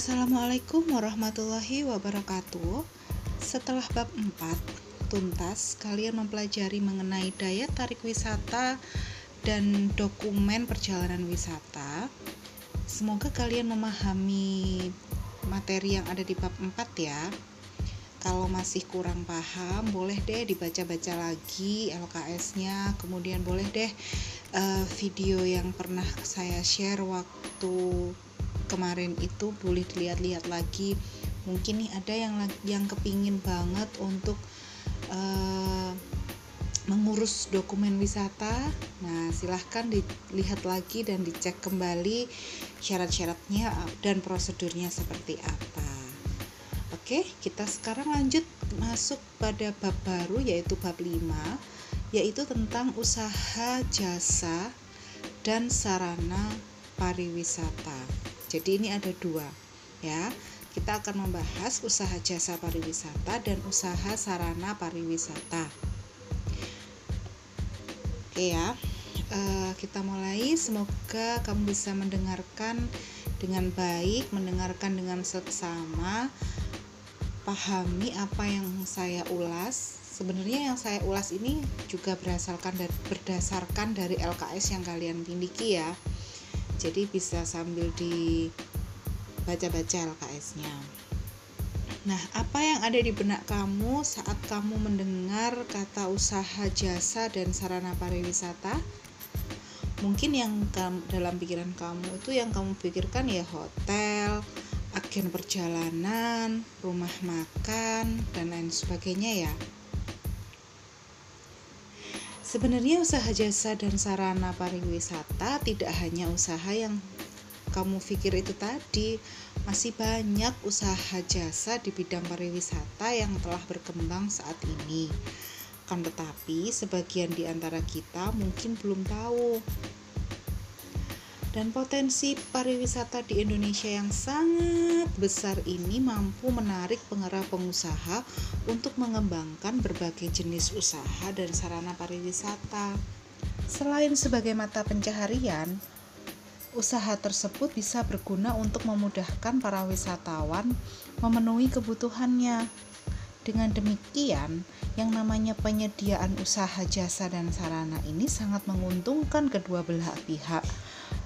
Assalamualaikum warahmatullahi wabarakatuh. Setelah bab 4 tuntas, kalian mempelajari mengenai daya tarik wisata dan dokumen perjalanan wisata. Semoga kalian memahami materi yang ada di bab 4 ya. Kalau masih kurang paham, boleh deh dibaca-baca lagi LKS-nya. Kemudian boleh deh uh, video yang pernah saya share waktu kemarin itu boleh dilihat-lihat lagi. Mungkin nih ada yang yang kepingin banget untuk uh, mengurus dokumen wisata. Nah silahkan dilihat lagi dan dicek kembali syarat-syaratnya dan prosedurnya seperti apa. Oke kita sekarang lanjut masuk pada bab baru yaitu bab 5 yaitu tentang usaha jasa dan sarana pariwisata jadi ini ada dua ya. Kita akan membahas usaha jasa pariwisata dan usaha sarana pariwisata. Oke ya. Uh, kita mulai. Semoga kamu bisa mendengarkan dengan baik, mendengarkan dengan seksama, pahami apa yang saya ulas. Sebenarnya yang saya ulas ini juga berdasarkan dari, berdasarkan dari LKS yang kalian miliki ya jadi bisa sambil dibaca-baca LKS-nya Nah, apa yang ada di benak kamu saat kamu mendengar kata usaha jasa dan sarana pariwisata? Mungkin yang dalam pikiran kamu itu yang kamu pikirkan ya hotel, agen perjalanan, rumah makan, dan lain sebagainya ya. Sebenarnya usaha jasa dan sarana pariwisata tidak hanya usaha yang kamu pikir itu tadi, masih banyak usaha jasa di bidang pariwisata yang telah berkembang saat ini. Kan tetapi sebagian di antara kita mungkin belum tahu dan potensi pariwisata di Indonesia yang sangat besar ini mampu menarik penggerak pengusaha untuk mengembangkan berbagai jenis usaha dan sarana pariwisata. Selain sebagai mata pencaharian, usaha tersebut bisa berguna untuk memudahkan para wisatawan memenuhi kebutuhannya. Dengan demikian, yang namanya penyediaan usaha jasa dan sarana ini sangat menguntungkan kedua belah pihak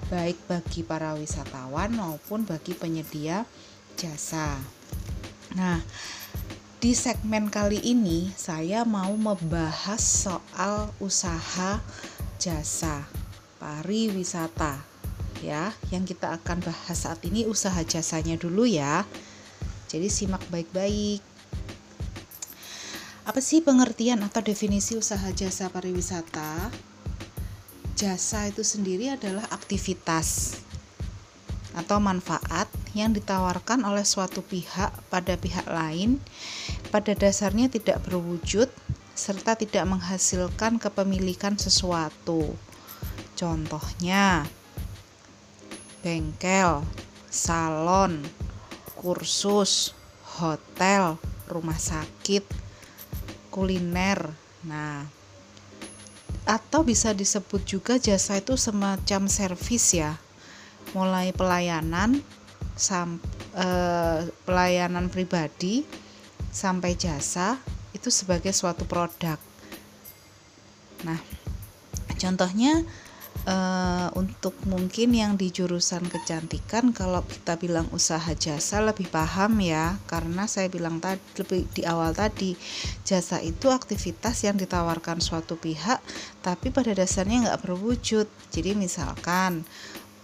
baik bagi para wisatawan maupun bagi penyedia jasa. Nah, di segmen kali ini saya mau membahas soal usaha jasa pariwisata ya. Yang kita akan bahas saat ini usaha jasanya dulu ya. Jadi simak baik-baik. Apa sih pengertian atau definisi usaha jasa pariwisata? Jasa itu sendiri adalah aktivitas atau manfaat yang ditawarkan oleh suatu pihak pada pihak lain pada dasarnya tidak berwujud serta tidak menghasilkan kepemilikan sesuatu. Contohnya bengkel, salon, kursus, hotel, rumah sakit, kuliner. Nah, atau bisa disebut juga jasa itu semacam servis ya. Mulai pelayanan sam, e, pelayanan pribadi sampai jasa itu sebagai suatu produk. Nah contohnya uh, untuk mungkin yang di jurusan kecantikan kalau kita bilang usaha jasa lebih paham ya. Karena saya bilang tadi lebih di awal tadi jasa itu aktivitas yang ditawarkan suatu pihak tapi pada dasarnya nggak berwujud. Jadi misalkan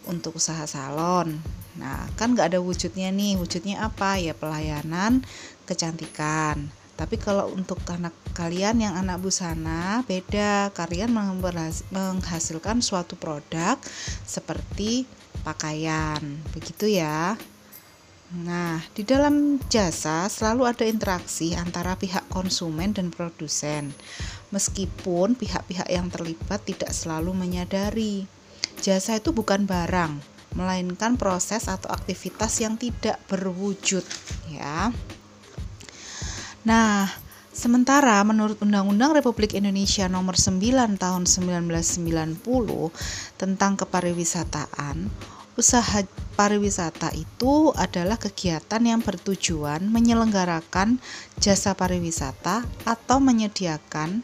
untuk usaha salon. Nah kan nggak ada wujudnya nih. Wujudnya apa? Ya pelayanan kecantikan tapi kalau untuk anak kalian yang anak busana beda, kalian menghasilkan suatu produk seperti pakaian. Begitu ya. Nah, di dalam jasa selalu ada interaksi antara pihak konsumen dan produsen. Meskipun pihak-pihak yang terlibat tidak selalu menyadari. Jasa itu bukan barang, melainkan proses atau aktivitas yang tidak berwujud, ya. Nah, sementara menurut Undang-Undang Republik Indonesia Nomor 9 Tahun 1990 tentang kepariwisataan, usaha pariwisata itu adalah kegiatan yang bertujuan menyelenggarakan jasa pariwisata atau menyediakan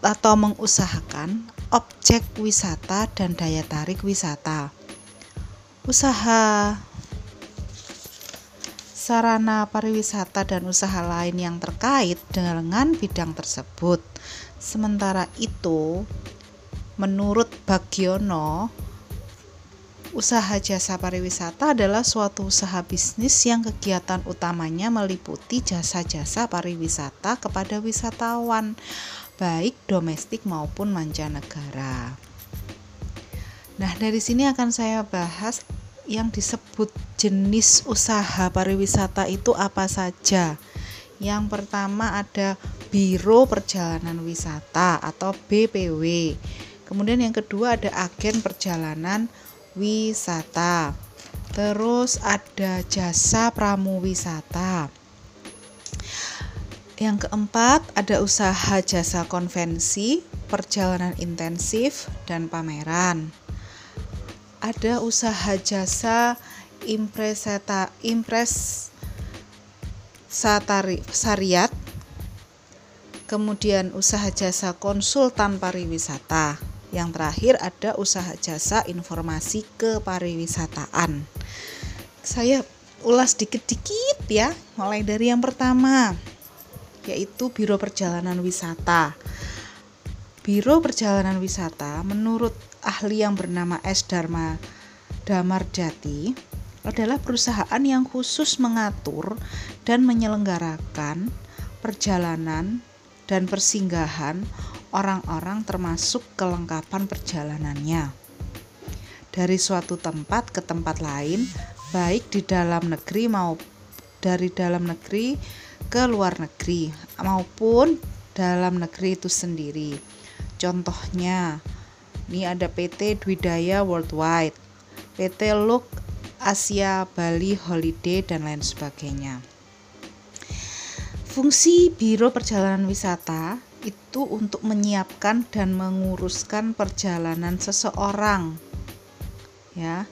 atau mengusahakan objek wisata dan daya tarik wisata. Usaha sarana pariwisata dan usaha lain yang terkait dengan bidang tersebut. Sementara itu, menurut Bagiono, Usaha jasa pariwisata adalah suatu usaha bisnis yang kegiatan utamanya meliputi jasa-jasa pariwisata kepada wisatawan, baik domestik maupun mancanegara. Nah, dari sini akan saya bahas yang disebut jenis usaha pariwisata itu apa saja. Yang pertama ada Biro Perjalanan Wisata atau BPW. Kemudian yang kedua ada agen perjalanan wisata. Terus ada jasa pramu wisata. Yang keempat, ada usaha jasa konvensi, perjalanan intensif, dan pameran. Ada usaha jasa impreseta, impres satari, sariat, kemudian usaha jasa konsultan pariwisata. Yang terakhir ada usaha jasa informasi kepariwisataan. Saya ulas dikit-dikit ya, mulai dari yang pertama yaitu Biro Perjalanan Wisata. Biro Perjalanan Wisata menurut ahli yang bernama S Dharma Damarjati adalah perusahaan yang khusus mengatur dan menyelenggarakan perjalanan dan persinggahan orang-orang termasuk kelengkapan perjalanannya. Dari suatu tempat ke tempat lain, baik di dalam negeri maupun dari dalam negeri ke luar negeri maupun dalam negeri itu sendiri. Contohnya, ini ada PT Dwidaya Worldwide, PT Look Asia Bali Holiday dan lain sebagainya. Fungsi Biro Perjalanan Wisata itu untuk menyiapkan dan menguruskan perjalanan seseorang ya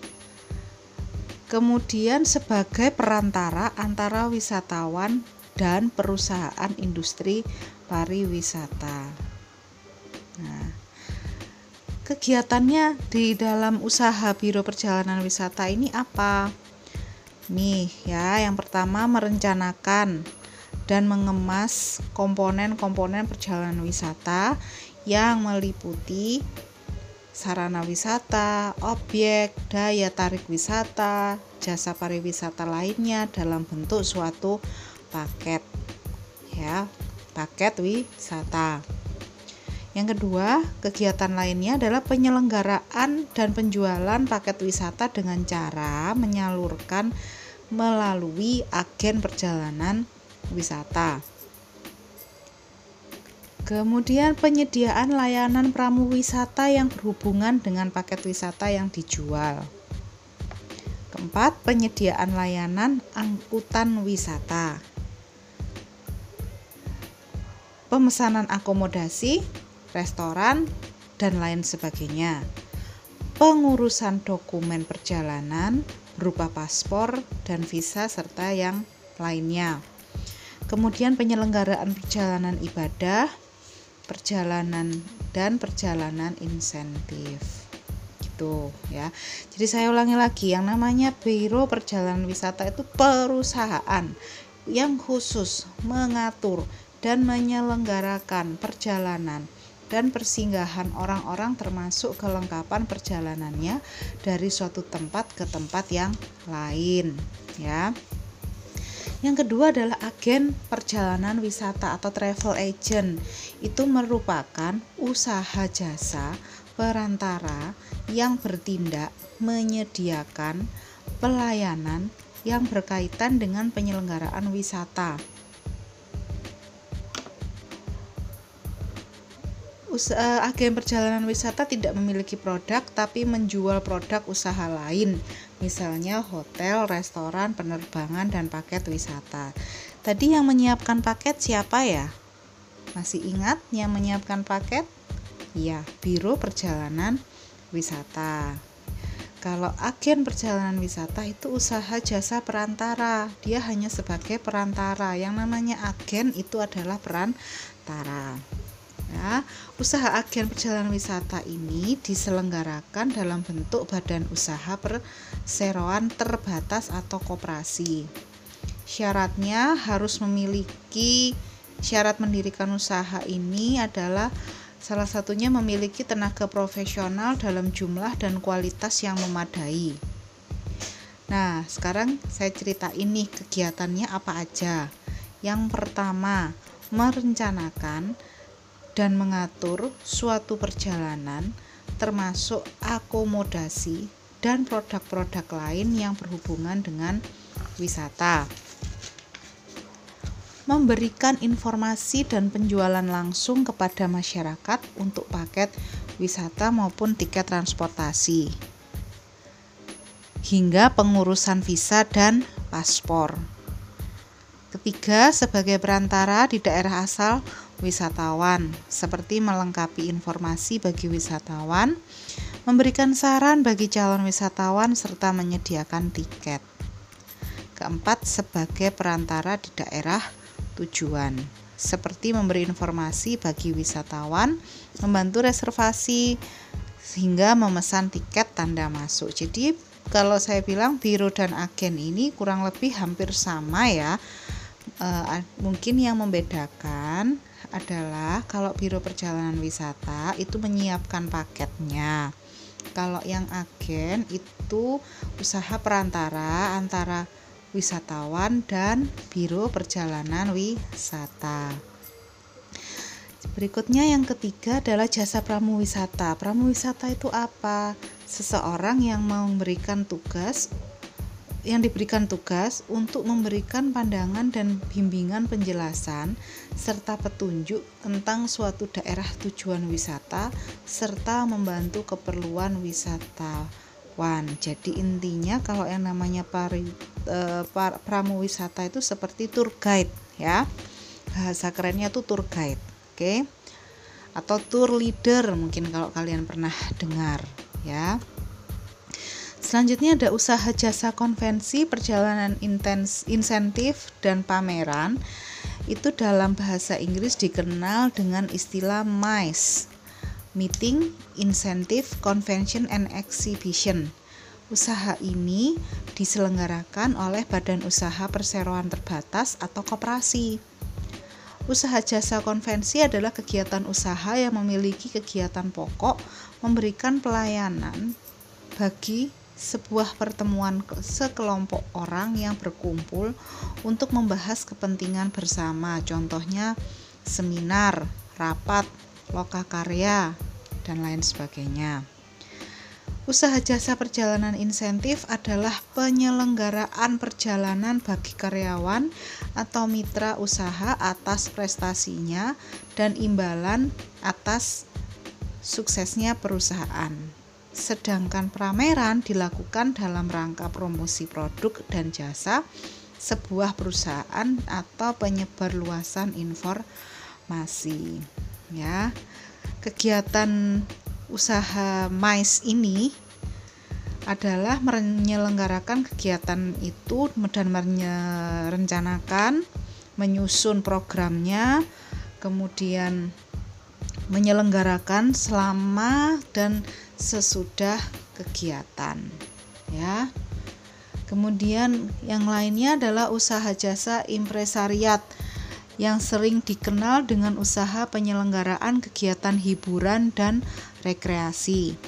kemudian sebagai perantara antara wisatawan dan perusahaan industri pariwisata kegiatannya di dalam usaha biro perjalanan wisata ini apa nih ya yang pertama merencanakan dan mengemas komponen-komponen perjalanan wisata yang meliputi sarana wisata, objek, daya tarik wisata, jasa pariwisata lainnya dalam bentuk suatu paket ya, paket wisata. Yang kedua, kegiatan lainnya adalah penyelenggaraan dan penjualan paket wisata dengan cara menyalurkan melalui agen perjalanan wisata. Kemudian penyediaan layanan pramu wisata yang berhubungan dengan paket wisata yang dijual. Keempat, penyediaan layanan angkutan wisata. Pemesanan akomodasi, restoran, dan lain sebagainya. Pengurusan dokumen perjalanan berupa paspor dan visa serta yang lainnya kemudian penyelenggaraan perjalanan ibadah, perjalanan dan perjalanan insentif. Gitu ya. Jadi saya ulangi lagi, yang namanya Biro Perjalanan Wisata itu perusahaan yang khusus mengatur dan menyelenggarakan perjalanan dan persinggahan orang-orang termasuk kelengkapan perjalanannya dari suatu tempat ke tempat yang lain ya. Yang kedua adalah agen perjalanan wisata atau travel agent. Itu merupakan usaha jasa perantara yang bertindak menyediakan pelayanan yang berkaitan dengan penyelenggaraan wisata. Usaha, agen perjalanan wisata tidak memiliki produk tapi menjual produk usaha lain misalnya hotel, restoran, penerbangan, dan paket wisata. Tadi yang menyiapkan paket siapa ya? Masih ingat yang menyiapkan paket? Ya, Biro Perjalanan Wisata. Kalau agen perjalanan wisata itu usaha jasa perantara, dia hanya sebagai perantara. Yang namanya agen itu adalah perantara. Ya, usaha agen perjalanan wisata ini diselenggarakan dalam bentuk badan usaha perseroan terbatas atau koperasi. Syaratnya harus memiliki syarat mendirikan usaha ini adalah Salah satunya memiliki tenaga profesional dalam jumlah dan kualitas yang memadai. Nah, sekarang saya cerita ini kegiatannya apa aja. Yang pertama, merencanakan dan mengatur suatu perjalanan termasuk akomodasi dan produk-produk lain yang berhubungan dengan wisata memberikan informasi dan penjualan langsung kepada masyarakat untuk paket wisata maupun tiket transportasi, hingga pengurusan visa dan paspor. Ketiga, sebagai perantara di daerah asal wisatawan, seperti melengkapi informasi bagi wisatawan, memberikan saran bagi calon wisatawan, serta menyediakan tiket. Keempat, sebagai perantara di daerah tujuan seperti memberi informasi bagi wisatawan, membantu reservasi sehingga memesan tiket tanda masuk. Jadi kalau saya bilang biro dan agen ini kurang lebih hampir sama ya. E, mungkin yang membedakan adalah kalau biro perjalanan wisata itu menyiapkan paketnya. Kalau yang agen itu usaha perantara antara wisatawan dan Biro Perjalanan Wisata. Berikutnya yang ketiga adalah jasa pramu wisata. Pramu wisata itu apa? Seseorang yang memberikan tugas yang diberikan tugas untuk memberikan pandangan dan bimbingan penjelasan serta petunjuk tentang suatu daerah tujuan wisata serta membantu keperluan wisata wisatawan. Jadi intinya kalau yang namanya pari, e, par, pramu wisata itu seperti tour guide ya. Bahasa kerennya tuh tour guide, oke? Okay? Atau tour leader mungkin kalau kalian pernah dengar ya. Selanjutnya ada usaha jasa konvensi, perjalanan intens, insentif dan pameran. Itu dalam bahasa Inggris dikenal dengan istilah MICE Meeting, Incentive, Convention, and Exhibition. Usaha ini diselenggarakan oleh badan usaha perseroan terbatas atau koperasi. Usaha jasa konvensi adalah kegiatan usaha yang memiliki kegiatan pokok memberikan pelayanan bagi sebuah pertemuan sekelompok orang yang berkumpul untuk membahas kepentingan bersama. Contohnya seminar, rapat, lokakarya, dan lain sebagainya. Usaha jasa perjalanan insentif adalah penyelenggaraan perjalanan bagi karyawan atau mitra usaha atas prestasinya dan imbalan atas suksesnya perusahaan. Sedangkan pameran dilakukan dalam rangka promosi produk dan jasa sebuah perusahaan atau penyebar luasan informasi ya. Kegiatan usaha mais ini adalah menyelenggarakan kegiatan itu dan merencanakan menyusun programnya kemudian menyelenggarakan selama dan sesudah kegiatan ya kemudian yang lainnya adalah usaha jasa impresariat yang sering dikenal dengan usaha penyelenggaraan kegiatan hiburan dan rekreasi.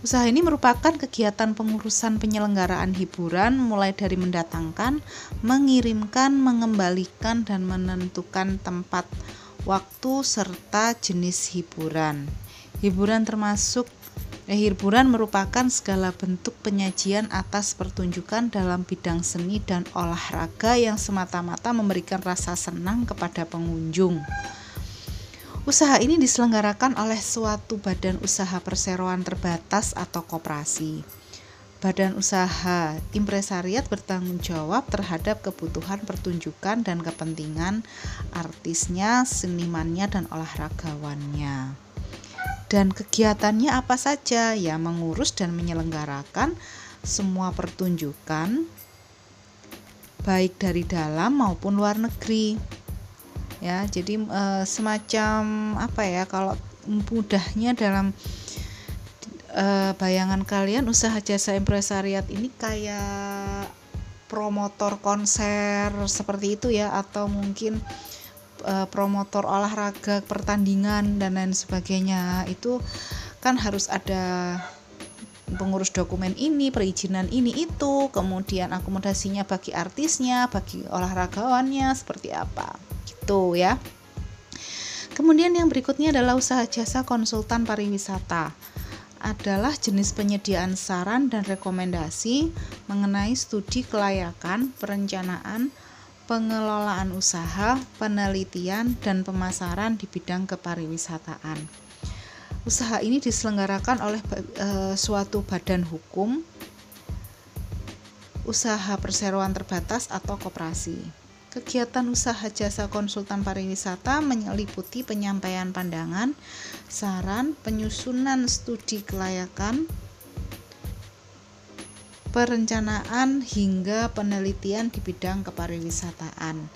Usaha ini merupakan kegiatan pengurusan penyelenggaraan hiburan mulai dari mendatangkan, mengirimkan, mengembalikan dan menentukan tempat, waktu serta jenis hiburan. Hiburan termasuk hiburan merupakan segala bentuk penyajian atas pertunjukan dalam bidang seni dan olahraga yang semata-mata memberikan rasa senang kepada pengunjung. Usaha ini diselenggarakan oleh suatu badan usaha perseroan terbatas atau koperasi. Badan usaha impresariat bertanggung jawab terhadap kebutuhan pertunjukan dan kepentingan artisnya, senimannya, dan olahragawannya. Dan kegiatannya apa saja? Ya mengurus dan menyelenggarakan semua pertunjukan baik dari dalam maupun luar negeri. Ya jadi e, semacam apa ya kalau mudahnya dalam e, bayangan kalian usaha jasa impresariat ini kayak promotor konser seperti itu ya atau mungkin uh, promotor olahraga pertandingan dan lain sebagainya itu kan harus ada pengurus dokumen ini, perizinan ini itu, kemudian akomodasinya bagi artisnya, bagi olahragawannya seperti apa. Gitu ya. Kemudian yang berikutnya adalah usaha jasa konsultan pariwisata adalah jenis penyediaan saran dan rekomendasi mengenai studi kelayakan, perencanaan, pengelolaan usaha, penelitian, dan pemasaran di bidang kepariwisataan. Usaha ini diselenggarakan oleh e, suatu badan hukum, usaha perseroan terbatas atau koperasi. Kegiatan usaha jasa konsultan pariwisata meliputi penyampaian pandangan, saran, penyusunan studi kelayakan, perencanaan hingga penelitian di bidang kepariwisataan.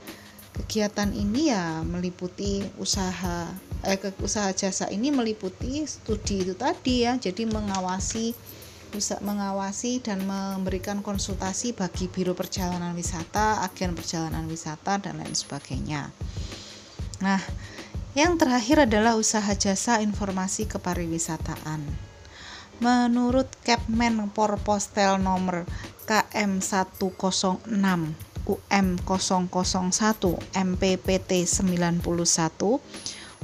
Kegiatan ini ya meliputi usaha eh usaha jasa ini meliputi studi itu tadi ya, jadi mengawasi bisa mengawasi dan memberikan konsultasi bagi biro perjalanan wisata, agen perjalanan wisata dan lain sebagainya. Nah, yang terakhir adalah usaha jasa informasi kepariwisataan. Menurut Kepmen Porpostel nomor KM106 UM 001 MPPT 91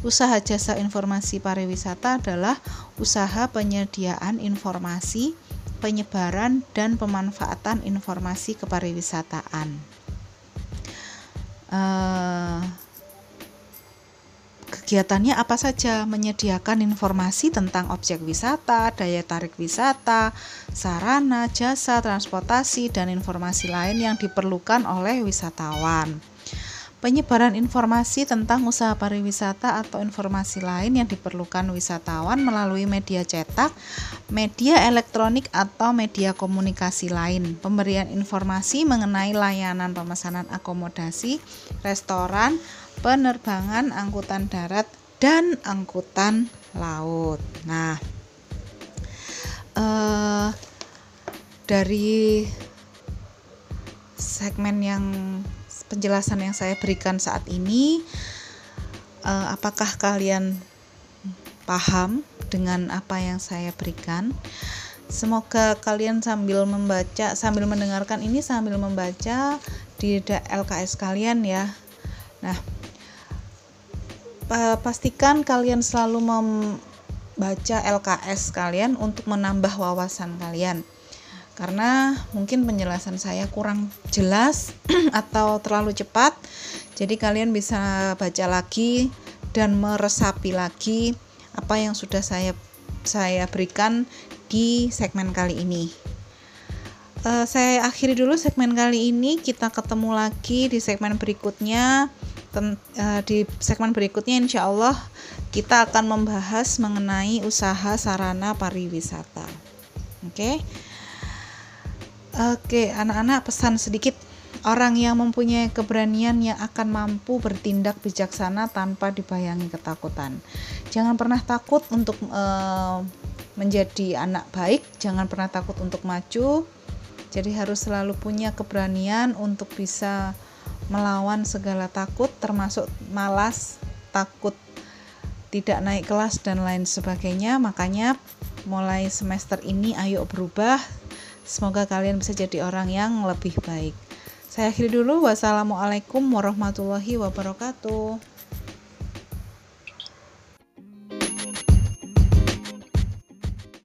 Usaha jasa informasi pariwisata adalah usaha penyediaan informasi, penyebaran, dan pemanfaatan informasi kepariwisataan. Uh, kegiatannya apa saja? Menyediakan informasi tentang objek wisata, daya tarik wisata, sarana, jasa, transportasi, dan informasi lain yang diperlukan oleh wisatawan penyebaran informasi tentang usaha pariwisata atau informasi lain yang diperlukan wisatawan melalui media cetak, media elektronik atau media komunikasi lain, pemberian informasi mengenai layanan pemesanan akomodasi, restoran, penerbangan, angkutan darat, dan angkutan laut. Nah, eh, dari segmen yang penjelasan yang saya berikan saat ini uh, apakah kalian paham dengan apa yang saya berikan semoga kalian sambil membaca sambil mendengarkan ini sambil membaca di LKS kalian ya nah pastikan kalian selalu membaca LKS kalian untuk menambah wawasan kalian karena mungkin penjelasan saya kurang jelas atau terlalu cepat. Jadi kalian bisa baca lagi dan meresapi lagi apa yang sudah saya saya berikan di segmen kali ini. Uh, saya akhiri dulu segmen kali ini. Kita ketemu lagi di segmen berikutnya. Ten, uh, di segmen berikutnya, insya Allah kita akan membahas mengenai usaha sarana pariwisata. Oke. Okay? Oke, anak-anak pesan sedikit. Orang yang mempunyai keberanian yang akan mampu bertindak bijaksana tanpa dibayangi ketakutan. Jangan pernah takut untuk e, menjadi anak baik, jangan pernah takut untuk maju. Jadi harus selalu punya keberanian untuk bisa melawan segala takut termasuk malas, takut tidak naik kelas dan lain sebagainya. Makanya mulai semester ini ayo berubah Semoga kalian bisa jadi orang yang lebih baik. Saya akhiri dulu. Wassalamualaikum warahmatullahi wabarakatuh.